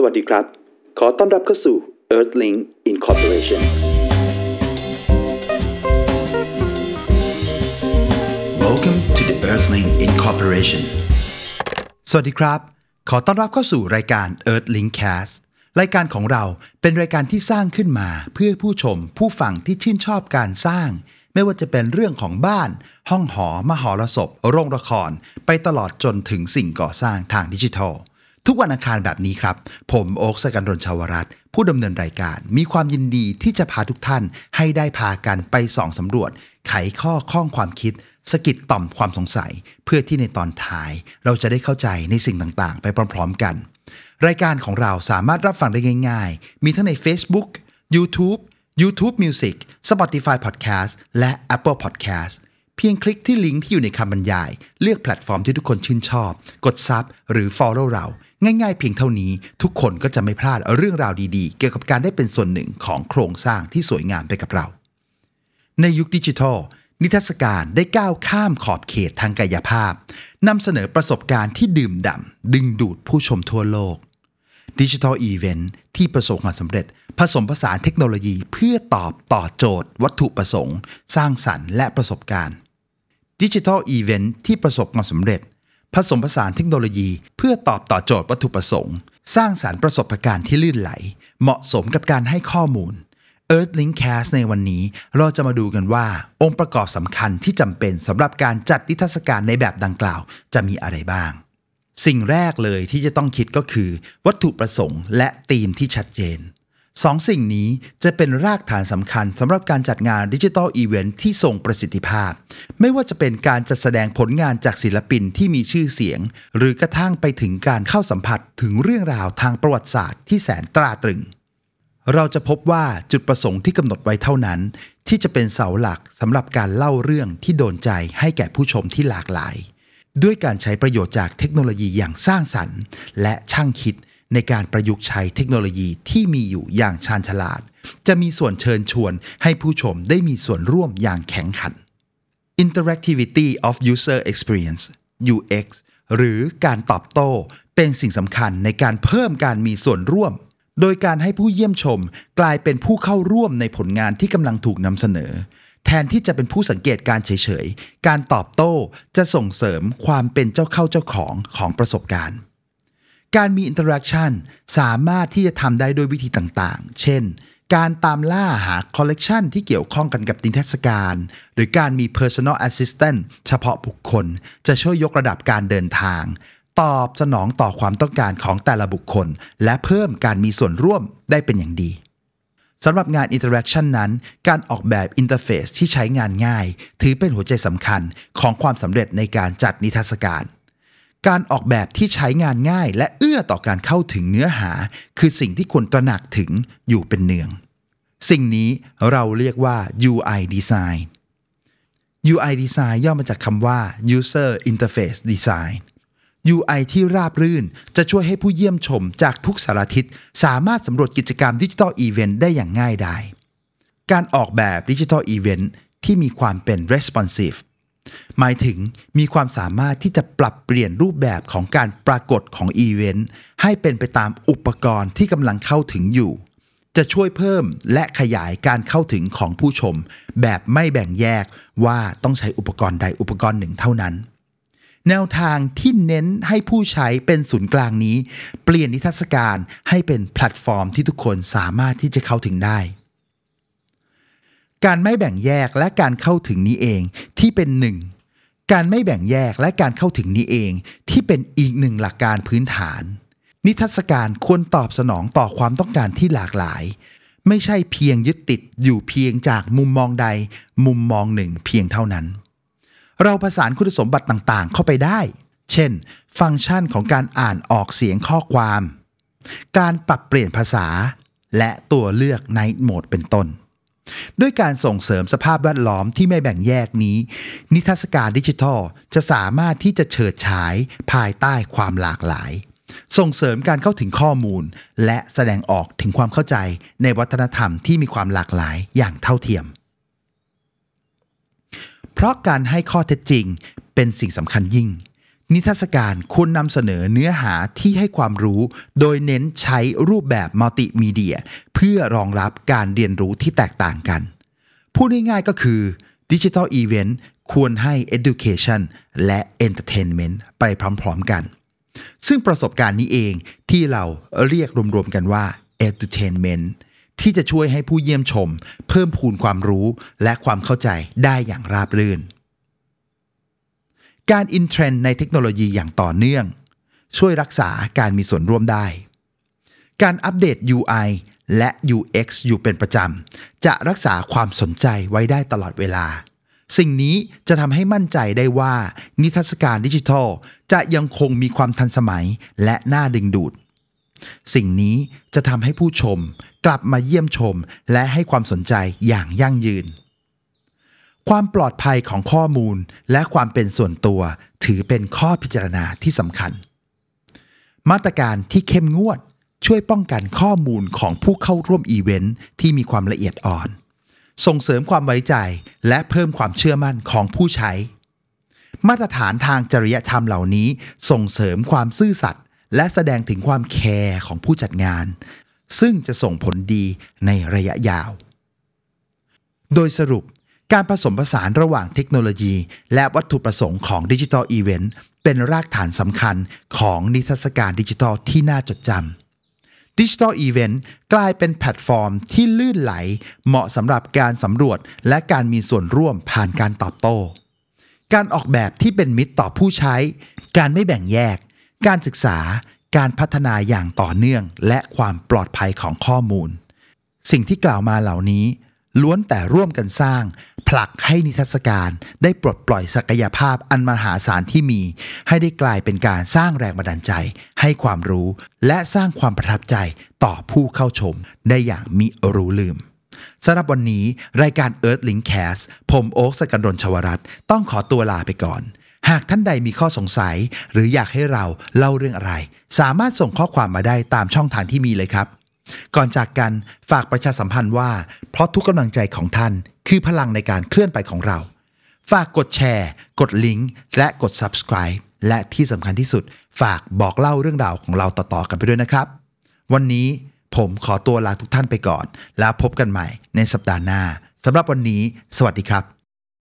สวัสดีครับ ขอต้อนรับเข้าสู่ Earthlink Incorporation Welcome to the Earthlink Incorporation สวัสดีครับ ขอต้อนรับเข้าสู่รายการ Earthlink Cast รายการของเราเป็นรายการที่สร้างขึ้นมา เพื่อผู้ชมผู้ฟังที่ชื่นชอบการสร้าง ไม่ว่าจะเป็นเรื่องของบ้าน ห้องหอ มหรสพ โรงละคร ไปตลอดจนถึงสิ่งก่อสร้างทางดิจิทัล ทุกวันอังคารแบบนี้ครับ ผมโอ๊คสกันรนชาวรัตผู้ดำเนินรายการ มีความยินดีที่จะพาทุกท่านให้ได้พากันไปส่องสำรวจ ไขข้อข้องความคิดสะกิดต่อมความสงสัย เพื่อที่ในตอนท้าย เราจะได้เข้าใจในสิ่งต่างๆ ไปพร้อมๆกัน รายการของเราสามารถรับฟังได้ง่าย ๆ มีทั้งใน Facebook YouTube YouTube Music Spotify Podcast และ Apple Podcast เพียงคลิกที่ลิงก์ที่อยู่ในคำบรรยาย เลือกแพลตฟอร์มที่ทุกคนชื่นชอบ กด sub หรือ Follow เรา ง่ายๆเพียงเท่านี้ ทุกคนก็จะไม่พลาดเรื่องราวดีๆ เกี่ยวกับการได้เป็นส่วนหนึ่งของโครงสร้างที่สวยงามไปกับเรา ในยุคดิจิทัล นิทรรศการได้ก้าวข้ามขอบเขตทางกายภาพนำเสนอประสบการณ์ที่ดื่มด่ำดึงดูดผู้ชมทั่วโลกดิจิทัลอีเวนท์ที่ประสบความสำเร็จ ผสมผสานเทคโนโลยีเพื่อตอบต่อโจทย์ วัตถุประสงค์ สร้างสรรค์และประสบการณ์ ดิจิทัลอีเวนท์ที่ประสบความสำเร็จ ผสมผสานเทคโนโลยี เพื่อตอบต่อโจทย์วัตถุประสงค์ สร้างสรรค์ประสบการณ์ที่ลื่นไหล เหมาะสมกับการให้ข้อมูล EarthLynX Cast ในวันนี้เราจะมาดูกันว่า องค์ประกอบสำคัญที่จำเป็นสำหรับการจัดนิทรรศการในแบบดังกล่าว จะมีอะไรบ้าง สิ่งแรกเลยที่จะต้องคิดก็คือ วัตถุประสงค์และธีมที่ชัดเจน สองสิ่งนี้จะเป็นรากฐานสำคัญสำหรับการจัดงานดิจิทัลอีเวนท์ที่ทรงประสิทธิภาพ ไม่ว่าจะเป็นการจัดแสดงผลงานจากศิลปินที่มีชื่อเสียง หรือกระทั่งไปถึงการเข้าสัมผัสถึงเรื่องราวทางประวัติศาสตร์ที่แสนตราตรึง เราจะพบว่าจุดประสงค์ที่กำหนดไว้เท่านั้น ที่จะเป็นเสาหลักสำหรับการเล่าเรื่องที่โดนใจให้แก่ผู้ชมที่หลากหลาย ด้วยการใช้ประโยชน์จากเทคโนโลยีอย่างสร้างสรรค์ และช่างคิด ในการประยุกต์ใช้เทคโนโลยีที่มีอยู่อย่างชาญฉลาด จะมีส่วนเชิญชวนให้ผู้ชมได้มีส่วนร่วมอย่างแข็งขัน Interactivity of User Experience UX หรือการตอบโต้เป็นสิ่งสำคัญในการเพิ่มการมีส่วนร่วม โดยการให้ผู้เยี่ยมชมกลายเป็นผู้เข้าร่วมในผลงานที่กำลังถูกนำเสนอ แทนที่จะเป็นผู้สังเกตการณ์เฉยๆ การตอบโต้จะส่งเสริมความเป็นเจ้าเข้าเจ้าของของประสบการณ์ การมี interaction สามารถที่จะทำได้ด้วยวิธีต่างๆ เช่น การตามล่าหาคอลเลกชันที่เกี่ยวข้องกันกับนิทรรศการ หรือการมี Personal Assistant เฉพาะบุคคล จะช่วยยกระดับการเดินทาง ตอบสนองต่อความต้องการของแต่ละบุคคล และเพิ่มการมีส่วนร่วมได้เป็นอย่างดีสำหรับงาน Interaction นั้น การออกแบบ interface ที่ใช้งานง่าย ถือเป็นหัวใจสำคัญของความสำเร็จในการจัดนิทรรศการ การออกแบบที่ใช้งานง่ายและเอื้อต่อการเข้าถึงเนื้อหา คือสิ่งที่ควรตระหนักถึงอยู่เป็นเนือง สิ่งนี้เราเรียกว่า UI Design UI Design ย่อมาจากคำว่า User Interface Design UI ที่ราบรื่นจะช่วยให้ผู้เยี่ยมชมจากทุกสารทิศสามารถสำรวจกิจกรรมดิจิทัลอีเวนต์ได้อย่างง่ายดายการออกแบบดิจิทัลอีเวนต์ที่มีความเป็น responsive หมายถึงมีความสามารถที่จะปรับเปลี่ยนรูปแบบของการปรากฏของอีเวนต์ให้เป็นไปตามอุปกรณ์ที่กำลังเข้าถึงอยู่ จะช่วยเพิ่มและขยายการเข้าถึงของผู้ชม แบบไม่แบ่งแยกว่าต้องใช้อุปกรณ์ใดอุปกรณ์หนึ่งเท่านั้น แนวทางที่เน้นให้ผู้ใช้เป็นศูนย์กลางนี้ เปลี่ยนนิทรรศการให้เป็นแพลตฟอร์มที่ทุกคนสามารถที่จะเข้าถึงได้ การไม่แบ่งแยกและการเข้าถึงนี้เองที่เป็นหนึ่งการไม่แบ่งแยกและการเข้าถึงนี้เองที่เป็นอีกหนึ่งหลักการพื้นฐาน นิทรรศการควรตอบสนองต่อความต้องการที่หลากหลาย ไม่ใช่เพียงยึดติดอยู่เพียงจากมุมมองใด มุมมองหนึ่งเพียงเท่านั้น เราผสานคุณสมบัติต่างๆ เข้าไปได้ เช่น ฟังก์ชันของการอ่านออกเสียงข้อความ การปรับเปลี่ยนภาษา และตัวเลือก Night Mode เป็นต้น ด้วยการส่งเสริมสภาพแวดล้อมที่ไม่แบ่งแยกนี้ นิทรรศการดิจิทัลจะสามารถที่จะเฉิดฉายภายใต้ความหลากหลาย ส่งเสริมการเข้าถึงข้อมูล และแสดงออกถึงความเข้าใจในวัฒนธรรมที่มีความหลากหลายอย่างเท่าเทียม เพราะการให้ข้อเท็จจริงเป็นสิ่งสำคัญยิ่ง นิทรรศการควรนำเสนอเนื้อหาที่ให้ความรู้ โดยเน้นใช้รูปแบบมัลติมีเดีย เพื่อรองรับการเรียนรู้ที่แตกต่างกัน พูดง่ายๆก็คือดิจิทัลอีเวนต์ควรให้ Education และ Entertainment ไปพร้อมๆกัน ซึ่งประสบการณ์นี้เองที่เราเรียกรวมๆกันว่า Entertainment ที่จะช่วยให้ผู้เยี่ยมชม เพิ่มพูนความรู้และความเข้าใจได้อย่างราบรื่น การอินเทรนด์ในเทคโนโลยีอย่างต่อเนื่อง ช่วยรักษาการมีส่วนร่วมได้ การอัปเดต UI และ UX อยู่เป็นประจำ จะรักษาความสนใจไว้ได้ตลอดเวลา สิ่งนี้จะทำให้มั่นใจได้ว่า นิทรรศการดิจิทัล จะยังคงมีความทันสมัยและน่าดึงดูด สิ่งนี้จะทำให้ผู้ชมกลับมาเยี่ยมชมและให้ความสนใจอย่างยั่งยืน ความปลอดภัยของข้อมูลและความเป็นส่วนตัวถือเป็นข้อพิจารณาที่สำคัญ มาตรการที่เข้มงวดช่วยป้องกันข้อมูลของผู้เข้าร่วมอีเวนต์ที่มีความละเอียดอ่อน ส่งเสริมความไว้ใจและเพิ่มความเชื่อมั่นของผู้ใช้ มาตรฐานทางจริยธรรมเหล่านี้ ส่งเสริมความซื่อสัตย์และแสดงถึงความแคร์ของผู้จัดงาน ซึ่งจะส่งผลดีในระยะยาว โดยสรุป การผสมผสานระหว่างเทคโนโลยี และวัตถุประสงค์ของดิจิทัลอีเวนต์เป็นรากฐานสำคัญของนิทรรศการดิจิทัลที่น่าจดจำดิจิทัลอีเวนต์กลายเป็นแพลตฟอร์มที่ลื่นไหล เหมาะสำหรับการสำรวจและการมีส่วนร่วมผ่านการตอบโต้ การออกแบบที่เป็นมิตรต่อผู้ใช้ การไม่แบ่งแยก การศึกษา การพัฒนาอย่างต่อเนื่อง และความปลอดภัยของข้อมูล สิ่งที่กล่าวมาเหล่านี้ล้วนแต่ร่วมกันสร้าง ผลักให้นิทรรศการได้ปลดปล่อยศักยภาพอันมหาศาลที่มี ให้ได้กลายเป็นการสร้างแรงบันดาลใจ ให้ความรู้ และสร้างความประทับใจต่อผู้เข้าชม ได้อย่างมิรู้ลืมสำหรับวันนี้รายการ Earth Link Cast ผมโอ๊คสกันดนชวรัตต้องขอตัวลาไปก่อน หากท่านใดมีข้อสงสัย หรืออยากให้เราเล่าเรื่องอะไร สามารถส่งข้อความมาได้ตามช่องทางที่มีเลยครับ ก่อนจากกันฝากประชาสัมพันธ์ว่า เพราะทุกกำลังใจของท่าน คือพลังในการเคลื่อนไปของเรา ฝากกดแชร์ กดลิงก์และกด subscribe และที่สำคัญที่สุด ฝากบอกเล่าเรื่องราวของเราต่อๆกันไปด้วยนะครับ วันนี้ผมขอตัวลาทุกท่านไปก่อน แล้วพบกันใหม่ในสัปดาห์หน้าสำหรับวันนี้ สวัสดีครับ